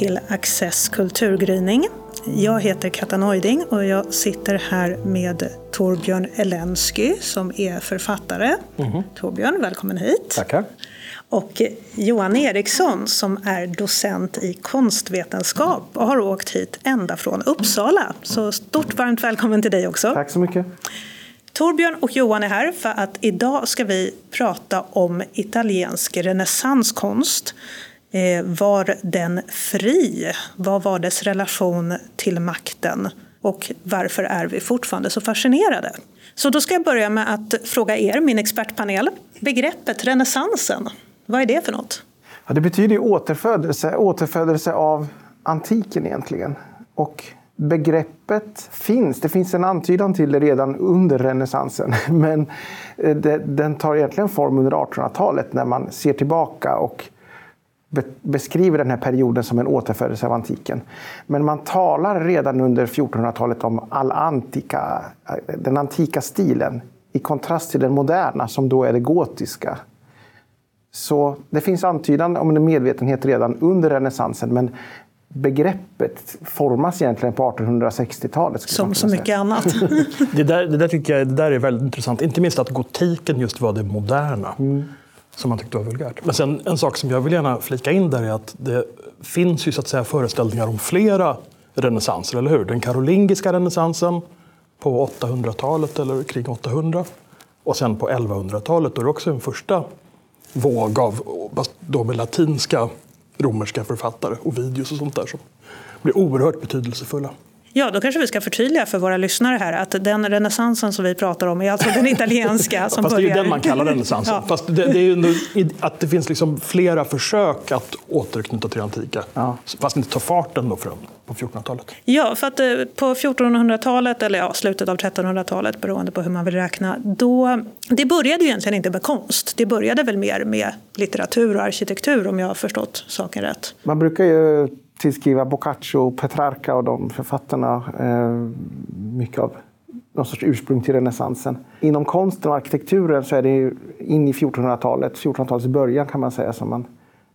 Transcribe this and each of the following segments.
Till Access kulturgryning. Jag heter Katta Neuding och jag sitter här med Torbjörn Elensky som är författare. Mhm. Torbjörn, välkommen hit. Tackar. Och Johan Eriksson som är docent i konstvetenskap och har åkt hit ända från Uppsala. Så stort varmt välkommen till dig också. Tack så mycket. Torbjörn och Johan är här för att idag ska vi prata om italiensk renässanskonst. Eh, var den fri? Vad var dess relation till makten? Och varför är vi fortfarande så fascinerade? Så då ska jag börja med att fråga er, min expertpanel. Begreppet renässansen, vad är det för något? Ja, det betyder ju återfödelse, återfödelse av antiken egentligen. Och begreppet finns, det finns en antydan till det redan under renässansen. Men eh, det, den tar egentligen form under 1800-talet när man ser tillbaka och beskriver den här perioden som en återfödelse av antiken. Men man talar redan under 1400-talet om all antika, den antika stilen i kontrast till den moderna som då är det gotiska. Så det finns antydan om en medvetenhet redan under renässansen men begreppet formas egentligen på 1860-talet. Som så mycket annat. det, där, det där tycker jag det där är väldigt intressant. Inte minst att gotiken just var det moderna. Mm. Som man tyckte var vulgärt. Men sen en sak som jag vill gärna flika in där är att det finns ju så att säga föreställningar om flera renässanser, eller hur? Den karolingiska renässansen på 800-talet eller kring 800. Och sen på 1100-talet då är det också en första våg av då med latinska romerska författare, Ovidius och sånt där, som blir oerhört betydelsefulla. Ja, då kanske vi ska förtydliga för våra lyssnare här att den renässansen som vi pratar om är alltså den italienska. som Fast det är ju den man kallar renässansen. ja. Fast det, det, är ju att det finns liksom flera försök att återknyta till det antika. Ja. Fast inte ta farten då från på 1400-talet. Ja, för att eh, på 1400-talet, eller ja, slutet av 1300-talet beroende på hur man vill räkna, då, det började ju egentligen inte med konst. Det började väl mer med litteratur och arkitektur om jag har förstått saken rätt. Man brukar ju tillskriva Boccaccio, Petrarca och de författarna eh, mycket av någon sorts ursprung till renässansen. Inom konsten och arkitekturen så är det in i 1400-talet, 1400-talets början kan man säga, som man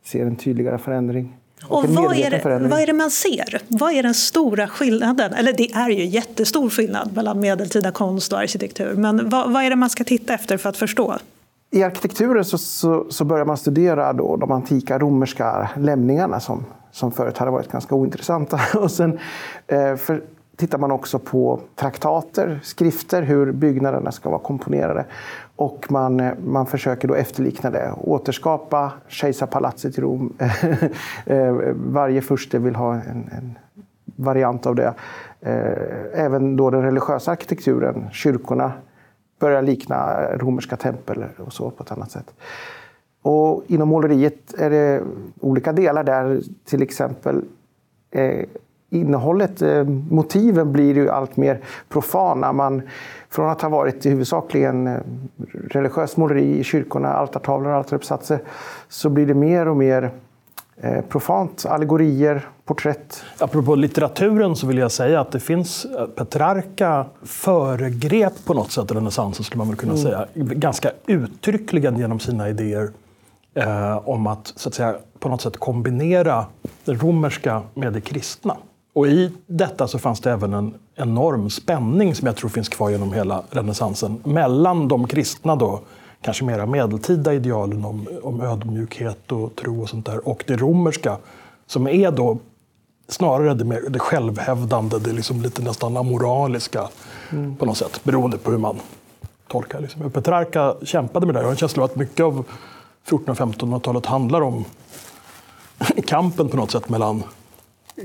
ser en tydligare förändring. Och, och vad, är det, vad är det man ser? Vad är den stora skillnaden? Eller det är ju jättestor skillnad mellan medeltida konst och arkitektur. Men vad, vad är det man ska titta efter för att förstå? I arkitekturen så, så, så börjar man studera då de antika romerska lämningarna som som förut hade varit ganska ointressanta. Och sen eh, för, tittar man också på traktater, skrifter, hur byggnaderna ska vara komponerade. Och man, eh, man försöker då efterlikna det, återskapa kejsarpalatset i Rom. Eh, varje furste vill ha en, en variant av det. Eh, även då den religiösa arkitekturen, kyrkorna, börjar likna romerska tempel och så på ett annat sätt. Och inom måleriet är det olika delar där, till exempel eh, innehållet, eh, motiven blir ju allt mer profana. Man, från att ha varit i huvudsakligen eh, religiöst måleri i kyrkorna, altartavlor och altaruppsatser, så blir det mer och mer eh, profant. Allegorier, porträtt. Apropå litteraturen så vill jag säga att det finns, eh, Petrarca föregrep på något sätt renässansen skulle man väl kunna mm. säga, ganska uttryckligen genom sina idéer eh, om att, så att säga, på något sätt kombinera det romerska med det kristna. Och i detta så fanns det även en enorm spänning som jag tror finns kvar genom hela renässansen mellan de kristna då, kanske mera medeltida idealen om, om ödmjukhet och tro och sånt där och det romerska som är då snarare det, mer, det självhävdande, det liksom lite nästan amoraliska mm. på något sätt, beroende på hur man tolkar. Liksom. Petrarca kämpade med det. Jag har en känsla av att mycket av 1400 och 1500-talet handlar om kampen på något sätt mellan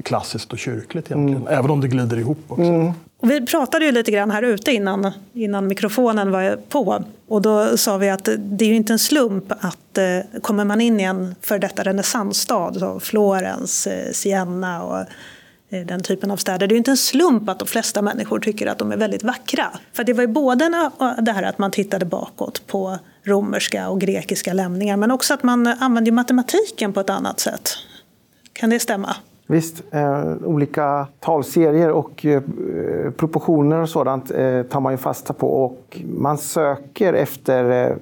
klassiskt och kyrkligt egentligen. Mm. Även om det glider ihop också. Mm. Vi pratade ju lite grann här ute innan, innan mikrofonen var på. Och då sa vi att det är ju inte en slump att eh, kommer man in i en för detta renässansstad, som Florens, eh, Siena och eh, den typen av städer. Det är ju inte en slump att de flesta människor tycker att de är väldigt vackra. För det var ju både eh, det här att man tittade bakåt på romerska och grekiska lämningar. Men också att man använder matematiken på ett annat sätt. Kan det stämma? Visst, eh, olika talserier och eh, proportioner och sådant eh, tar man ju fasta på. Och man söker efter eh,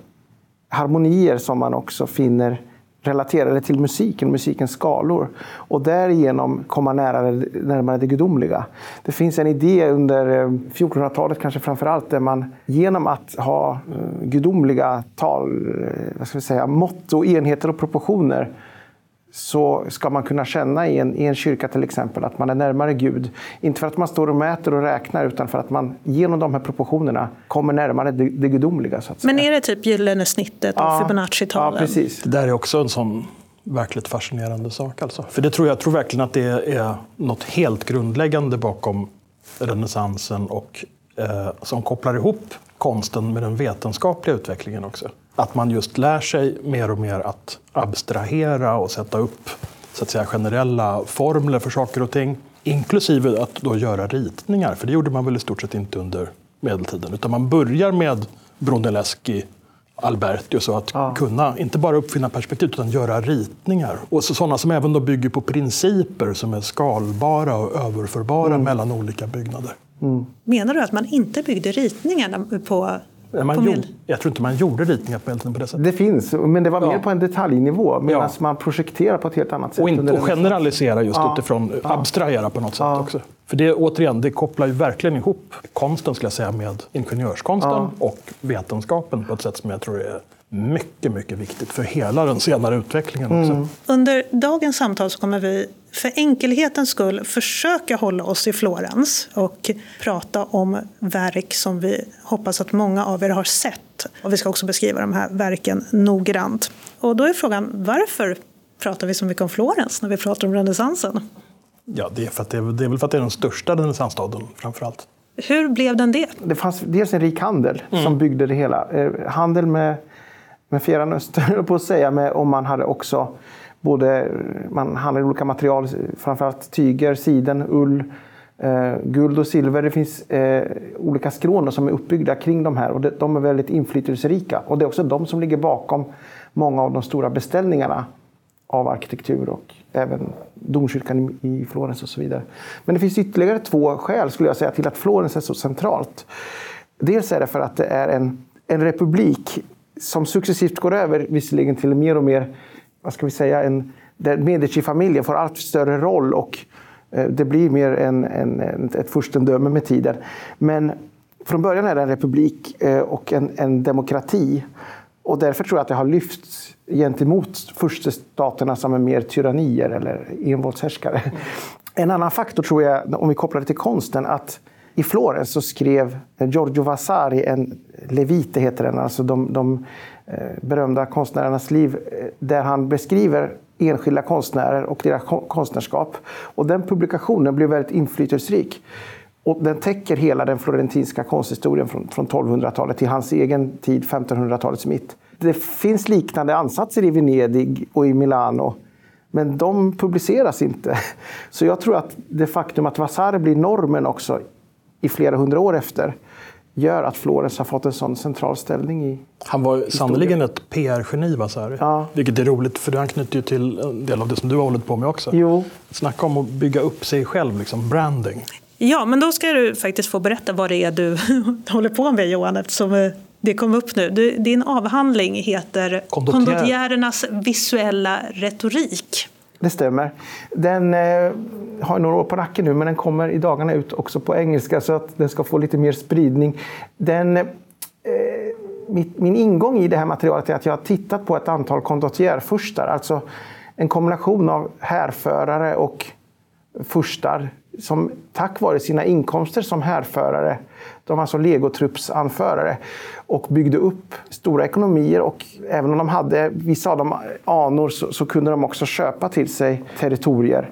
harmonier som man också finner relaterade till musiken, musikens skalor. Och därigenom komma nära, närmare det gudomliga. Det finns en idé under eh, 1400-talet, kanske framför allt, där man genom att ha eh, gudomliga tal, eh, vad ska vi säga, mått och enheter och proportioner så ska man kunna känna i en, i en kyrka till exempel att man är närmare Gud. Inte för att man står och mäter och räknar utan för att man genom de här proportionerna kommer närmare det, det gudomliga. Så att Men är det typ gyllene snittet och ja, Fibonacci-talen? Ja, precis. Det där är också en sån verkligt fascinerande sak. Alltså. För det tror jag, jag tror verkligen att det är något helt grundläggande bakom renässansen och eh, som kopplar ihop konsten med den vetenskapliga utvecklingen också. Att man just lär sig mer och mer att abstrahera och sätta upp så att säga, generella formler för saker och ting. Inklusive att då göra ritningar, för det gjorde man väl i stort sett inte under medeltiden. Utan man börjar med Brunelleschi, Alberti och så, att ja. kunna inte bara uppfinna perspektiv utan göra ritningar. Och så, sådana som även då bygger på principer som är skalbara och överförbara mm. mellan olika byggnader. Mm. Menar du att man inte byggde ritningarna på man gjorde, jag tror inte man gjorde ritningar på medeltiden på det sättet. Det finns, men det var mer på en detaljnivå. Medan ja. man projekterar på ett helt annat sätt. Och, inte, och generalisera just ja. utifrån, abstrahera på något sätt också. För det, återigen, det kopplar ju verkligen ihop konsten skulle jag säga, med ingenjörskonsten och vetenskapen på ett sätt som jag tror är mycket, mycket viktigt för hela den senare utvecklingen. Också. Mm. Under dagens samtal så kommer vi för enkelhetens skull försöka hålla oss i Florens och prata om verk som vi hoppas att många av er har sett. Och vi ska också beskriva de här verken noggrant. Och då är frågan, varför pratar vi så mycket om Florens när vi pratar om renässansen? Ja, det är, för att det, är, det är väl för att det är den största renässansstaden framför allt. Hur blev den det? Det fanns dels en rik handel mm. som byggde det hela. Eh, handel med med Fjärran Östern, på att säga, med, om man hade också både, man handlade olika material, framförallt tyger, siden, ull, eh, guld och silver. Det finns eh, olika skrån som är uppbyggda kring de här och de, de är väldigt inflytelserika. Och det är också de som ligger bakom många av de stora beställningarna av arkitektur och även domkyrkan i Florens och så vidare. Men det finns ytterligare två skäl skulle jag säga till att Florens är så centralt. Dels är det för att det är en, en republik som successivt går över visserligen till mer och mer, vad ska vi säga, en, där Medici-familjen får allt större roll och eh, det blir mer en, en, ett furstendöme med tiden. Men från början är det en republik eh, och en, en demokrati. Och därför tror jag att det har lyfts gentemot furstestaterna som är mer tyrannier eller envåldshärskare. En annan faktor tror jag, om vi kopplar det till konsten, att i Florens så skrev Giorgio Vasari en Levite, heter den, alltså de, de eh, berömda konstnärernas liv, eh, där han beskriver enskilda konstnärer och deras konstnärskap. Och den publikationen blev väldigt inflytelserik. Och den täcker hela den florentinska konsthistorien från, från 1200-talet till hans egen tid, 1500-talets mitt. Det finns liknande ansatser i Venedig och i Milano. Men de publiceras inte. Så jag tror att det faktum att Vasari blir normen också i flera hundra år efter gör att Florens har fått en sån central ställning i Han var sannerligen ett PR-geni, Vasari. Ja. Vilket är roligt, för det anknyter ju till en del av det som du har hållit på med också. Jo. Snacka om att bygga upp sig själv, liksom branding. Ja, men då ska du faktiskt få berätta vad det är du håller på med, Johan, eftersom eh, det kom upp nu. din avhandling heter Kondottierernas visuella retorik. Det stämmer. Den eh, har några år på nacken nu, men den kommer i dagarna ut också på engelska så att den ska få lite mer spridning. Den, eh, mitt, min ingång i det här materialet är att jag har tittat på ett antal kondottierfurstar, alltså en kombination av härförare och furstar som tack vare sina inkomster som härförare, de var alltså legotruppsanförare, och byggde upp stora ekonomier och även om de hade vissa av dem anor så, så kunde de också köpa till sig territorier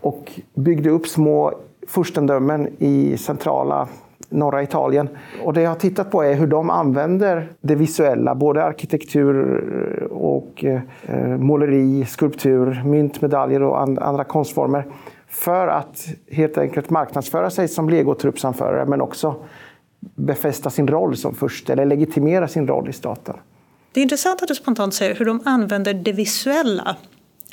och byggde upp små furstendömen i centrala norra Italien. Och det jag har tittat på är hur de använder det visuella, både arkitektur och eh, eh måleri, skulptur, mynt, medaljer och andra konstformer för att helt enkelt marknadsföra sig som legotruppsanförare men också befästa sin roll som först eller legitimera sin roll i staten. Det är intressant att du spontant säger hur de använder det visuella.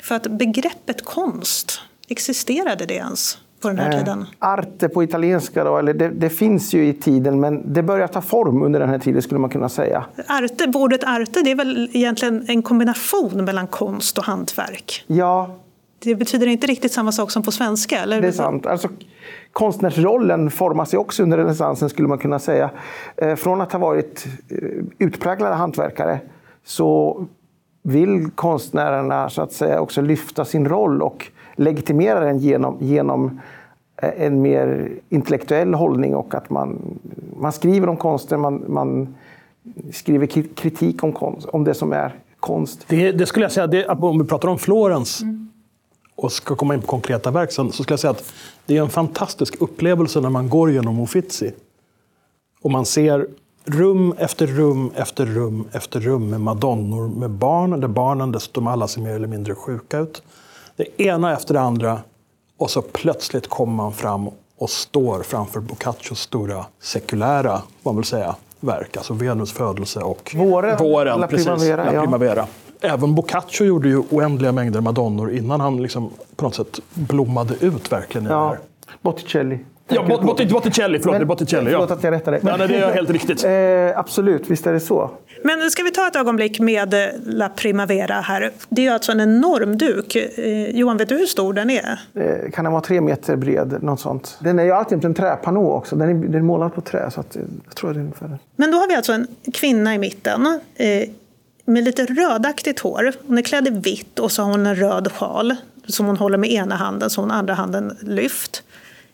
För att begreppet konst, existerade det ens på den här Eh, tiden? Arte på italienska, då, eller det, det finns ju i tiden men det börjar ta form under den här tiden skulle man kunna säga. Arte, ordet arte det är väl egentligen en kombination mellan konst och hantverk? Ja, Det betyder inte riktigt samma sak som på svenska? Eller? det är sant. Alltså, konstnärsrollen formas ju också under renässansen skulle man kunna säga. Eh, Från att ha varit eh, utpräglade hantverkare så vill konstnärerna så att säga också lyfta sin roll och legitimera den genom, genom eh, en mer intellektuell hållning och att man, man skriver om konsten, man, man skriver kritik om, konst, om det som är konst. Det, det skulle jag säga, det, om vi pratar om Florens och ska komma in på konkreta verk sen, så skulle jag säga att det är en fantastisk upplevelse när man går genom Uffizi. Och man ser rum efter rum efter rum efter rum med madonnor med barn, där barnen dessutom alla ser mer eller mindre sjuka ut. Det ena efter det andra och så plötsligt kommer man fram och står framför Boccaccios stora sekulära, vad man vill säga, verk. Alltså Venus födelse och Våren, våren La precis, Primavera, La ja. Även Boccaccio gjorde ju oändliga mängder madonnor innan han liksom på något sätt blommade ut verkligen i det Ja, här. Botticelli. Ja, Bot- Bot- Botticelli, förlåt. är Botticelli, ja. Förlåt att jag rättade. Ja, nej, det är helt riktigt. Eh, absolut, visst är det så. Men ska vi ta ett ögonblick med eh, La Primavera här. Det är ju alltså en enorm duk. Eh, Johan, vet du hur stor den är? Eh, kan den vara tre meter bred? Något sånt. Den är ju alltid en träpanå också. Den är, den är målad på trä. Så att, eh, jag tror det är ungefär. Men då har vi alltså en kvinna i mitten eh, med lite rödaktigt hår. Hon är klädd i vitt och så har hon en röd sjal som hon håller med ena handen, så hon andra handen lyft.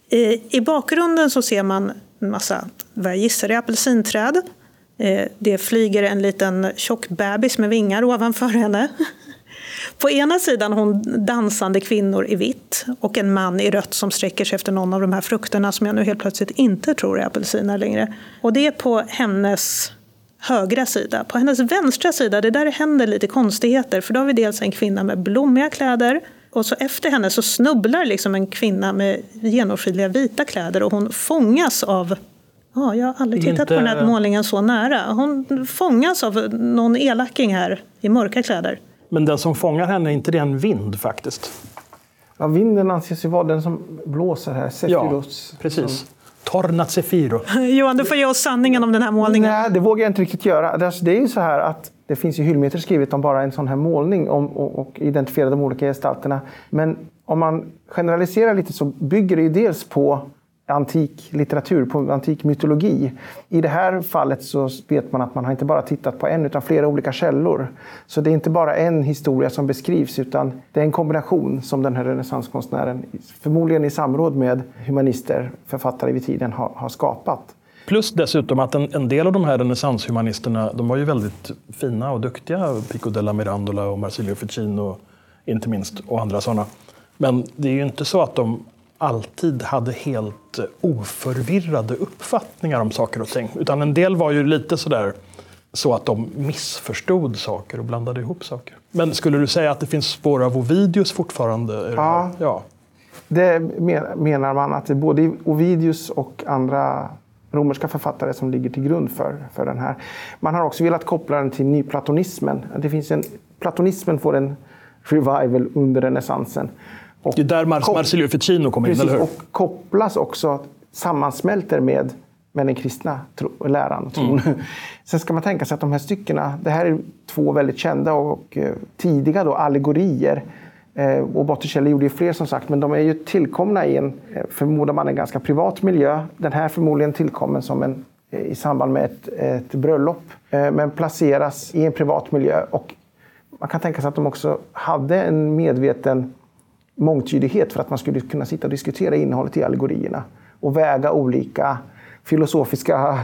I, I bakgrunden så ser man en massa, vad jag gissar är apelsinträd. Eh, det flyger en liten tjock bebis med vingar ovanför henne. På ena sidan har hon dansande kvinnor i vitt och en man i rött som sträcker sig efter någon av de här frukterna som jag nu helt plötsligt inte tror är apelsiner längre. Och det är på hennes högra sida. På hennes vänstra sida, det där händer lite konstigheter för då har vi dels en kvinna med blommiga kläder och så efter henne så snubblar liksom en kvinna med genomskinliga vita kläder och hon fångas av Ja, jag har aldrig tittat på den här inte- målningen så nära. Hon fångas av någon elaking här i mörka kläder. Men den som fångar henne, är inte det en vind faktiskt? Ja, vinden anses ju vara den som blåser här. Ja, Sephiros. precis. Torna Zefiro. Johan, du får ge oss sanningen om den här målningen. Nej, det vågar jag inte riktigt göra. Det är- Det är ju så här att det finns ju hyllmeter skrivet om bara en sån här målning om, och, och identifiera de olika gestalterna. Men om man generaliserar lite så bygger det ju dels på antik litteratur, på antik mytologi. I det här fallet så vet man att man har inte bara tittat på en utan flera olika källor. Så det är inte bara en historia som beskrivs utan det är en kombination som den här renässanskonstnären, förmodligen i samråd med humanister, författare vid tiden, har, har skapat. Plus dessutom att en, en del av de här renässanshumanisterna, de var ju väldigt fina och duktiga. Pico della Mirandola och Marsilio Ficino, inte minst, och andra sådana. Men det är ju inte så att de alltid hade helt oförvirrade uppfattningar om saker och ting. Utan en del var ju lite sådär så att de missförstod saker och blandade ihop saker. Men skulle du säga att det finns spår av Ovidius fortfarande? Ja. ja. Det men- menar man att det är både Ovidius och andra romerska författare som ligger till grund för, för den här. Man har också velat koppla den till nyplatonismen. Det finns en, platonismen får en revival under renässansen. Och Det är där Mar- Marsilio Ficino kom in, eller hur? och kopplas också, sammansmälter med, med den kristna tro, läran och tron. Mm. Sen ska man tänka sig att de här styckena, det här är två väldigt kända och eh, tidiga då, allegorier. Eh, och Botticelli gjorde ju fler som sagt, men de är ju tillkomna i en, eh, förmodar man, en ganska privat miljö. Den här förmodligen tillkommen som en, i samband med ett, ett bröllop, men placeras i en privat miljö. Och man kan tänka sig att de också hade en medveten mångtydighet för att man skulle kunna sitta och diskutera innehållet i allegorierna och väga olika filosofiska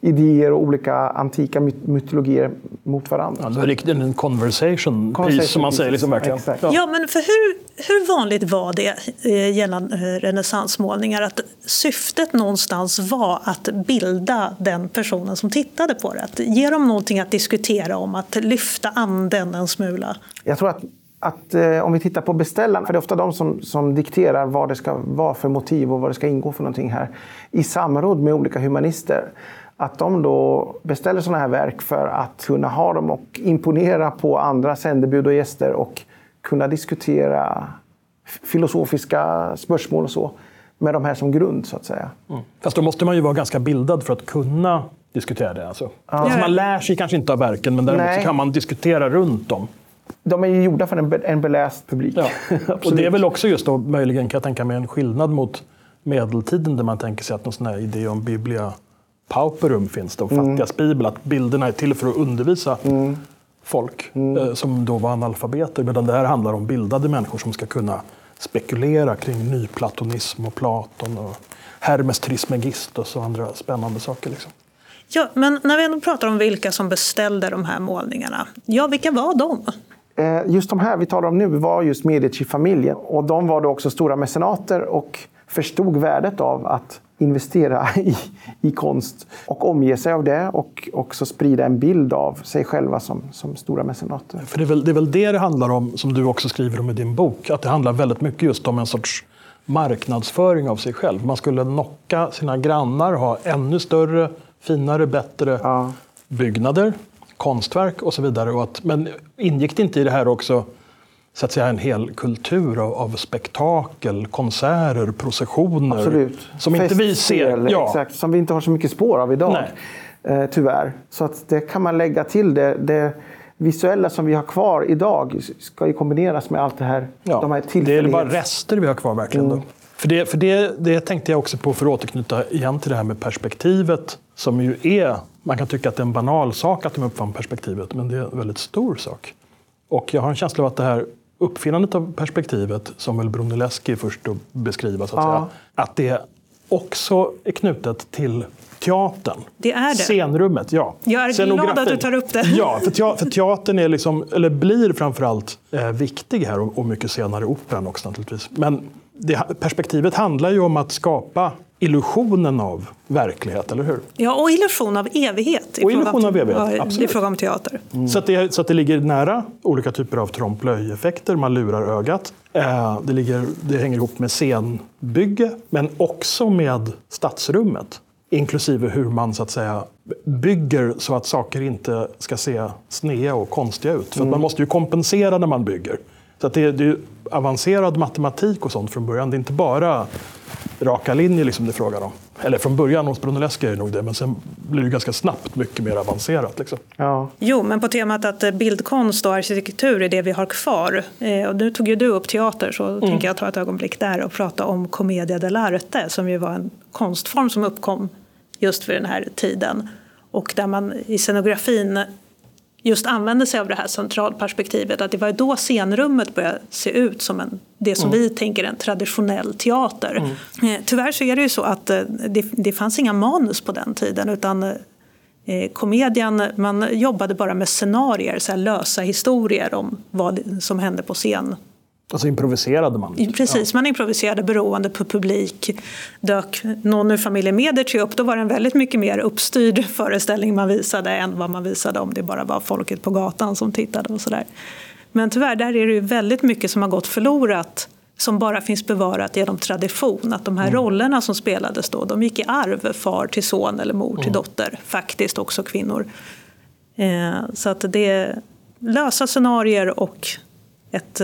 idéer och olika antika my- mytologier mot varandra. Ja, det är riktigt en conversation piece som man säger. Liksom, verkligen. Exakt. Ja. Ja, men för hur, hur vanligt var det eh, gällande eh, renässansmålningar att syftet någonstans var att bilda den personen som tittade på det? Att ge dem någonting att diskutera om, att lyfta anden en smula? Jag tror att, att eh, om vi tittar på beställarna, för det är ofta de som, som dikterar vad det ska vara för motiv och vad det ska ingå för någonting här, i samråd med olika humanister. att de då beställer sådana här verk för att kunna ha dem och imponera på andra sändebud och gäster och kunna diskutera filosofiska spörsmål och så med de här som grund så att säga. Mm. Fast då måste man ju vara ganska bildad för att kunna diskutera det. Alltså. Ja. Alltså man lär sig kanske inte av verken men däremot så kan man diskutera runt dem. De är ju gjorda för en, en beläst publik. Ja. och det är väl också just då möjligen kan jag tänka mig en skillnad mot medeltiden där man tänker sig att någon sån här idé om biblia pauperum finns det, och mm. fattigas bibel, att bilderna är till för att undervisa mm. folk mm. Eh, som då var analfabeter, medan det här handlar om bildade människor som ska kunna spekulera kring nyplatonism och Platon och Hermes Trismegistus och andra spännande saker. Liksom. Ja, men när vi ändå pratar om vilka som beställde de här målningarna, ja, vilka var de? Eh, just de här vi talar om nu var just Medici-familjen och de var då också stora mecenater och förstod värdet av att investera i, i konst och omge sig av det och också sprida en bild av sig själva som, som stora mecenater. För det är, väl, det är väl det det handlar om, som du också skriver om i din bok, att det handlar väldigt mycket just om en sorts marknadsföring av sig själv. Man skulle knocka sina grannar, ha ännu större, finare, bättre ja. byggnader, konstverk och så vidare. Och att, men ingick det inte i det här också så att säga, en hel kultur av, av spektakel, konserter, processioner. Absolut. Som inte vi ser. Ja. Exakt, som vi inte har så mycket spår av idag. Eh, tyvärr. Så att det kan man lägga till. Det, det visuella som vi har kvar idag ska ju kombineras med allt det här. Ja, de här det är bara rester vi har kvar verkligen. Mm. För, det, för det, det tänkte jag också på för att återknyta igen till det här med perspektivet. Som ju är, man kan tycka att det är en banal sak att de uppfann perspektivet, men det är en väldigt stor sak. Och jag har en känsla av att det här uppfinnandet av perspektivet, som väl Brunelleschi först beskriva, så att, ja. säga, att det också är knutet till teatern. Det är det. Scenrummet, ja. Jag är glad att du tar upp det. Ja, för, te för teatern är liksom, eller blir framförallt eh, viktig här och, och mycket senare operan också naturligtvis. Men det, perspektivet handlar ju om att skapa illusionen av verklighet, eller hur? Ja, och illusion av evighet. Och illusion av evighet, absolut. I fråga om teater. Mm. Så, att det, så att det ligger nära olika typer av trompe-l'œil-effekter, man lurar ögat. Eh, det, ligger, det hänger ihop med scenbygge, men också med stadsrummet. Inklusive hur man så att säga bygger så att saker inte ska se snea och konstiga ut. För mm. man måste ju kompensera när man bygger. Så det, det är avancerad matematik och sånt från början. Det är inte bara raka linjer liksom det är frågan om. Eller från början hos Brunelleschi är det nog det, men sen blir det ganska snabbt mycket mer avancerat. Liksom. Ja. Jo, men på temat att eh, bildkonst och arkitektur är det vi har kvar. Eh, och nu tog ju du upp teater, så mm. tänker jag ta ett ögonblick där och prata om Commedia dell'arte, som ju var en konstform som uppkom just vid den här tiden. Och där man i scenografin just använde sig av det här centralperspektivet. Att det var då scenrummet började se ut som en, det som mm. vi tänker en traditionell teater. Mm. Eh, tyvärr så är det ju så att eh, det, det fanns inga manus på den tiden utan eh, komedian, man jobbade bara med scenarier, så lösa historier om vad som hände på scen Alltså improviserade man? Precis, ja. man improviserade beroende på publik. Dök någon ur familjen Medici upp, då var det en väldigt mycket mer uppstyrd föreställning man visade än vad man visade om det bara var folket på gatan som tittade och sådär. Men tyvärr, där är det ju väldigt mycket som har gått förlorat som bara finns bevarat genom tradition. Att de här mm. rollerna som spelades då, de gick i arv, far till son eller mor till mm. dotter. Faktiskt också kvinnor. Eh, så att det är lösa scenarier och ett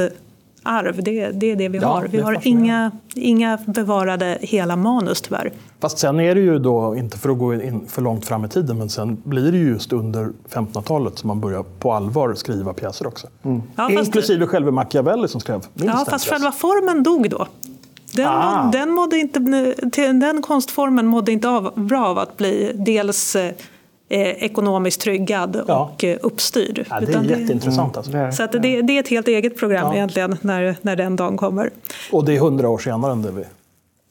arv. Det, det är det vi ja, har. Vi har inga, inga bevarade hela manus tyvärr. Fast sen är det ju då, inte för att gå in för långt fram i tiden, men sen blir det ju just under 1500-talet som man börjar på allvar skriva pjäser också. Mm. Ja, Inklusive själva Machiavelli som skrev minst Ja, fast själva formen dog då. Den, ah. den, mådde inte, den konstformen mådde inte av, bra av att bli dels Eh, ekonomiskt tryggad ja. och eh, uppstyrd. Ja, det är jätteintressant. Alltså. Mm. Så att det, det, är ett helt eget program ja. egentligen när, när den dagen kommer. Och det är hundra år senare än det vi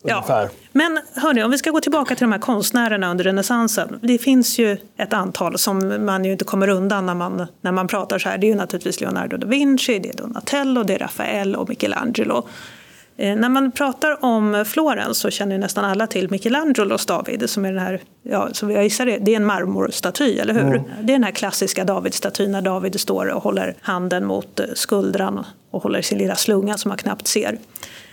Ungefär. Ja. Men hörni, om vi ska gå tillbaka till de här konstnärerna under renässansen. Det finns ju ett antal som man ju inte kommer undan när man, när man pratar så här. Det är ju naturligtvis Leonardo da Vinci, det är Donatello, det är Rafael och Michelangelo. Eh, när man pratar om Florens så känner nästan alla till Michelangelos David som är den här, ja, som jag gissar det, det är en marmorstaty, eller hur? Mm. Det är den här klassiska Davidstatyn när David står och håller handen mot eh, skuldran och håller sin lilla slunga som man knappt ser.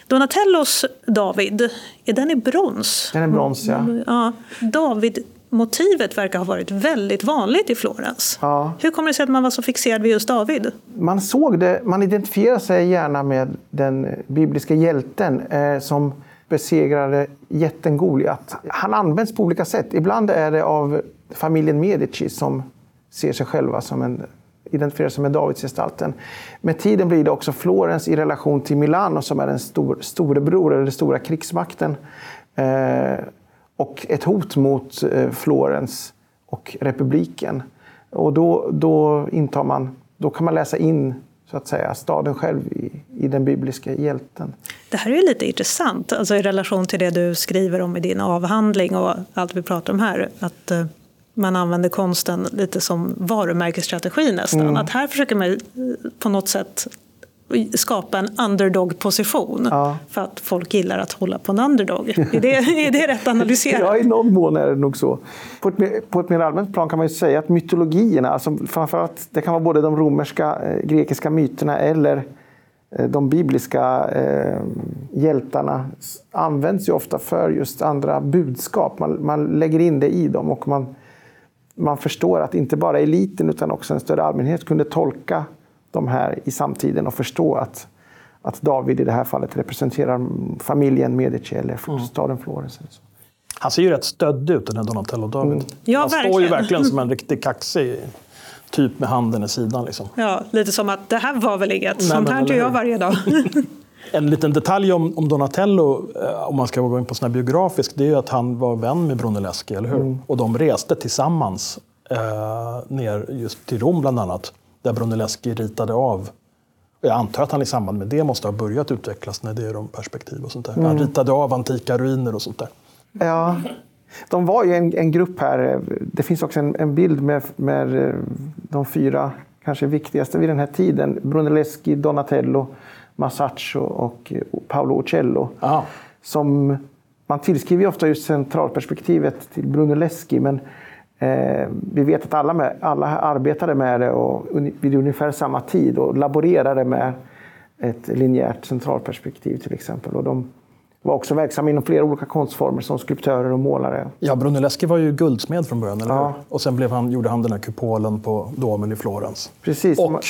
Donatellos David, är den i brons? Den är brons, ja. ja David motivet verkar ha varit väldigt vanligt i Florens. Ja. Hur kommer det sig att man var så fixerad vid just David? Man såg det, man identifierar sig gärna med den bibliska hjälten eh, som besegrade jätten Goliat. Han används på olika sätt. Ibland är det av familjen Medici som ser sig själva som en identifierar sig med Davidsgestalten. Med tiden blir det också Florens i relation till Milano som är den stor, storebror, eller den stora krigsmakten. Eh, och ett hot mot eh, Florens och republiken. Och då, då, intar man, då kan man läsa in så att säga, staden själv i, i den bibliska hjälten. Det här är lite intressant, alltså i relation till det du skriver om i din avhandling och allt vi pratar om här. Att eh, man använder konsten lite som varumärkesstrategi nästan. Mm. Att här försöker man på något sätt skapa en underdog-position ja. för att folk gillar att hålla på en underdog. Är det, är det rätt analyserat? ja, i någon mån är det nog så. På ett, på ett mer allmänt plan kan man ju säga att mytologierna, alltså framförallt, det kan vara både de romerska, eh, grekiska myterna eller eh, de bibliska eh, hjältarna används ju ofta för just andra budskap. Man, man lägger in det i dem och man, man förstår att inte bara eliten utan också en större allmänhet kunde tolka de här i samtiden och förstå att, att David i det här fallet representerar familjen Medici eller mm. staden Florens. Han ser ju rätt stöddig ut den här Donatello David. Mm. Ja, Han verkligen. står ju verkligen som en riktig kaxig typ med handen i sidan. Liksom. Ja, lite som att det här var väl inget, sånt här gör jag varje dag. en liten detalj om, om Donatello, eh, om man ska gå in på sån biografisk, det är ju att han var vän med Brunelleschi, eller hur? Mm. Och de reste tillsammans eh, ner just till Rom bland annat där Brunelleschi ritade av jag antar att han i samband med det måste ha börjat utvecklas när det är de perspektiv och sånt där. Mm. Han ritade av antika ruiner och sånt där. Ja, de var ju en, en grupp här. Det finns också en, en bild med, med de fyra kanske viktigaste vid den här tiden. Brunelleschi, Donatello, Masaccio och Paolo Uccello. Aha. Som, man tillskriver ofta just centralperspektivet till Brunelleschi men Eh, vi vet att alla, med, alla arbetade med det och, vid ungefär samma tid och laborerade med ett linjärt centralperspektiv till exempel. Och de var också verksamma inom flera olika konstformer som skulptörer och målare. Ja, Brunelleschi var ju guldsmed från början, eller ja. Och sen blev han, gjorde han den här kupolen på domen i Florens. Precis. Och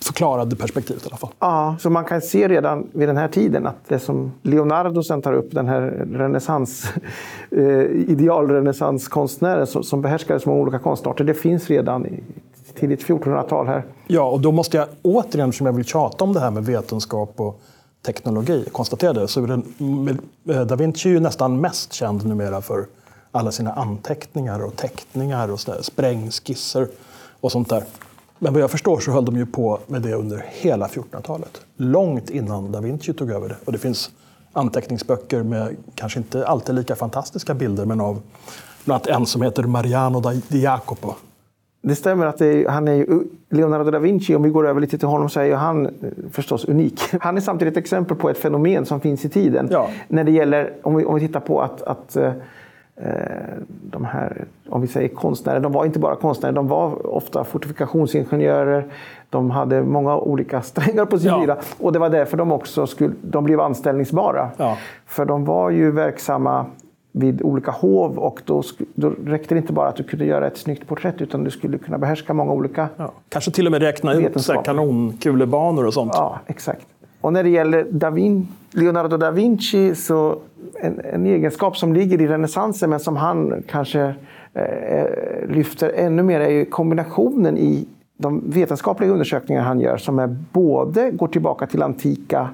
förklarade perspektivet i alla fall. Ja, så man kan se redan vid den här tiden att det som Leonardo sen tar upp, den här renässans, eh, idealrenässanskonstnären som, som behärskade så många olika konstarter, det finns redan i tidigt 1400-tal här. Ja, och då måste jag återigen, som jag vill tjata om det här med vetenskap och teknologi, konstaterade, så är den, eh, Da Vinci är ju nästan mest känd numera för alla sina anteckningar och teckningar och sprängskisser och sånt där. Men vad jag förstår så höll de ju på med det under hela 1400-talet. Långt innan Da Vinci tog över det. Och det finns anteckningsböcker med kanske inte alltid lika fantastiska bilder men av bland annat en som heter Mariano di Jacopo det stämmer att är, han är Leonardo da Vinci, om vi går över lite till honom så är han eh, förstås unik. Han är samtidigt ett exempel på ett fenomen som finns i tiden. Ja. När det gäller, om vi, om vi tittar på att, att eh, de här, om vi säger konstnärer, de var inte bara konstnärer, de var ofta fortifikationsingenjörer. De hade många olika strängar på sin lyra. Och det var därför de också skulle, de blev anställningsbara. Ja. För de var ju verksamma vid olika hov och då, då räckte det inte bara att du kunde göra ett snyggt porträtt utan du skulle kunna behärska många olika ja, Kanske till och med räkna ut kanonkulebanor och sånt. Ja, exakt. Och när det gäller da Vin Leonardo da Vinci så en, en, egenskap som ligger i renässansen men som han kanske eh, lyfter ännu mer är kombinationen i de vetenskapliga undersökningar han gör som är både går tillbaka till antika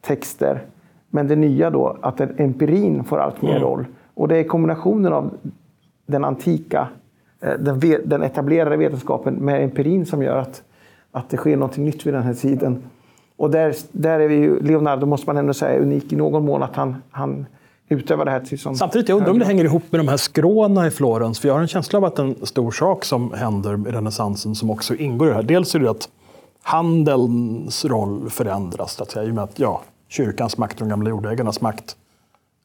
texter men det nya då att empirin får allt mer mm. Och det är kombinationen av den antika, eh, den, den etablerade vetenskapen med empirin som gör att, att det sker något nytt vid den här tiden. Och där, där är vi ju, Leonardo måste man ändå säga unik i någon mån att han, han utövar det här till som Samtidigt, jag undrar om det hänger ihop med de här skråna i Florens. För jag har en känsla av att en stor sak som händer i renässansen som också ingår i det här. Dels är det att handelns roll förändras, så att säga, i och med att ja, kyrkans makt och de gamla jordägarnas makt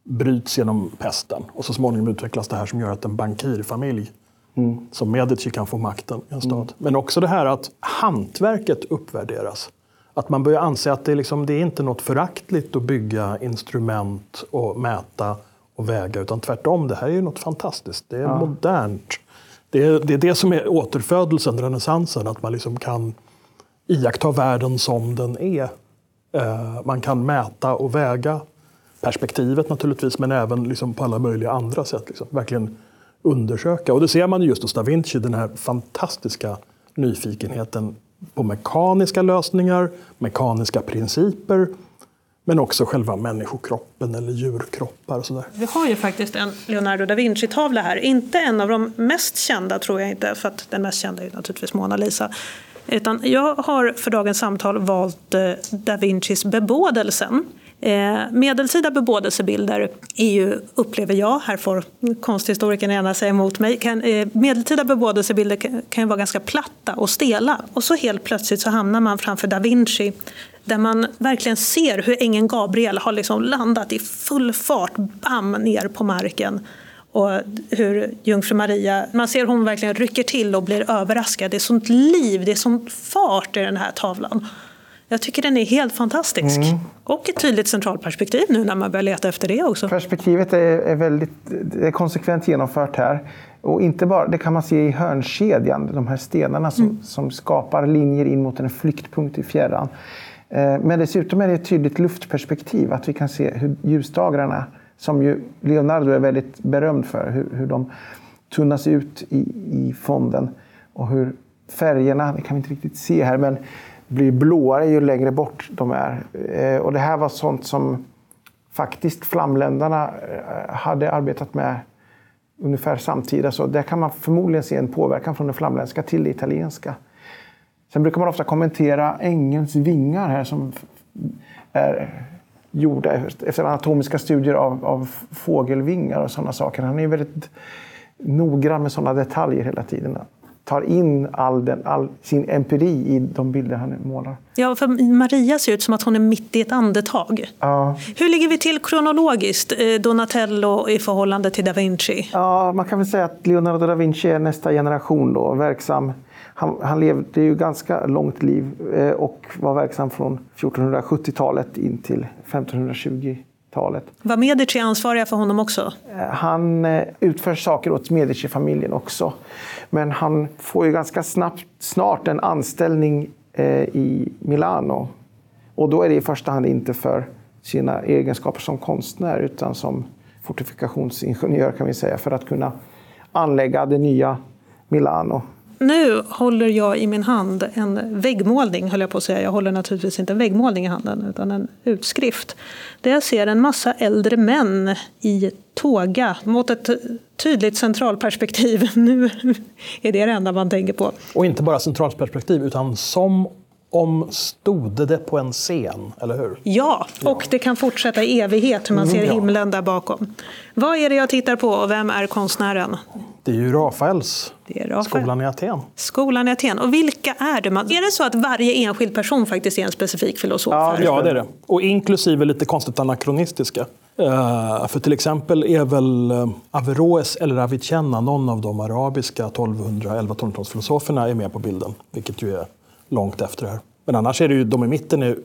bryts genom pesten. Och så småningom utvecklas det här som gör att en bankirfamilj mm. som Medici kan få makten i en stad. Mm. Men också det här att hantverket uppvärderas. Att man börjar anse att det, liksom, det är inte något föraktligt att bygga instrument och mäta och väga. Utan tvärtom, det här är ju något fantastiskt. Det är ja. modernt. Det är, det är, det som är återfödelsen, renässansen. Att man liksom kan iaktta världen som den är. Eh, man kan mäta och väga perspektivet naturligtvis, men även liksom på alla möjliga andra sätt. Liksom. Verkligen undersöka. Och det ser man just hos da Vinci, den här fantastiska nyfikenheten på mekaniska lösningar, mekaniska principer, men också själva människokroppen eller djurkroppar. Och sådär. Vi har ju faktiskt en Leonardo da Vinci-tavla här. Inte en av de mest kända, tror jag inte, för att den mest kända är naturligtvis Mona Lisa. Utan jag har för dagens samtal valt eh, da Vincis Bebådelsen. Eh, medeltida bebådelsebilder är ju, upplever jag, här får konsthistorikern gärna säga emot mig, kan, eh, medeltida bebådelsebilder kan, kan ju vara ganska platta och stela. Och så helt plötsligt så hamnar man framför da Vinci där man verkligen ser hur ängeln Gabriel har liksom landat i full fart, bam, ner på marken och hur jungfru Maria, man ser hon verkligen rycker till och blir överraskad. Det är sånt liv, det är sån fart i den här tavlan. Jag tycker den är helt fantastisk. Mm. Och ett tydligt centralperspektiv nu när man börjar leta efter det också. Perspektivet är, är väldigt är konsekvent genomfört här. Och inte bara, det kan man se i hörnkedjan, de här stenarna som, mm. som skapar linjer in mot en flyktpunkt i fjärran. Eh, men dessutom är det ett tydligt luftperspektiv, att vi kan se hur ljusdagarna, som ju Leonardo är väldigt berömd för, hur, hur de tunnas ut i, i fonden och hur färgerna, det kan vi inte riktigt se här, men blir blåare ju längre bort de är. Eh, och det här var sånt som faktiskt flamländarna eh, hade arbetat med ungefär samtida. Så alltså, där kan man förmodligen se en påverkan från det flamländska till det italienska. Sen brukar man ofta kommentera ängens vingar här som är gjorda efter anatomiska studier av, av fågelvingar och sådana saker. Han är väldigt noggrann med sådana detaljer hela tiden tar in all, den, all sin empiri i de bilder han målar. Ja, för Maria ser ut som att hon är mitt i ett andetag. Ja. Hur ligger vi till kronologiskt, eh, Donatello i förhållande till da Vinci? Ja, man kan väl säga att Leonardo da Vinci är nästa generation då, verksam. Han, han levde ju ganska långt liv eh, och var verksam från 1470-talet in till 1520 talet. Var Medici ansvariga för honom också? Eh, han utför saker åt Medici-familjen också. Men han får ju ganska snabbt, snart en anställning eh, i Milano. Och då är det i första hand inte för sina egenskaper som konstnär utan som fortifikationsingenjör kan vi säga, för att kunna anlägga det nya Milano. Nu håller jag i min hand en väggmålning, höll jag på att säga. Jag håller naturligtvis inte en väggmålning i handen, utan en utskrift. Där jag ser en massa äldre män i tåga mot ett tydligt centralperspektiv. Nu är det det enda man tänker på. Och inte bara centralperspektiv, utan som om stode det på en scen, eller hur? Ja, och ja. det kan fortsätta i evighet hur man ser mm, himlen där bakom. Vad är det jag tittar på och vem är konstnären? Det är ju Rafaels det är Rafael. Skolan i Aten. Skolan i Aten. Och vilka är det? Är det så att varje enskild person faktiskt är en specifik filosof? Ja, ja det är det. Och inklusive lite konstigt anakronistiska. Uh, för till exempel är väl uh, Averroes eller Avicenna, någon av de arabiska 1211-1200-talsfilosoferna, är med på bilden. Vilket ju är långt efter det här. Men annars är det ju de i mitten är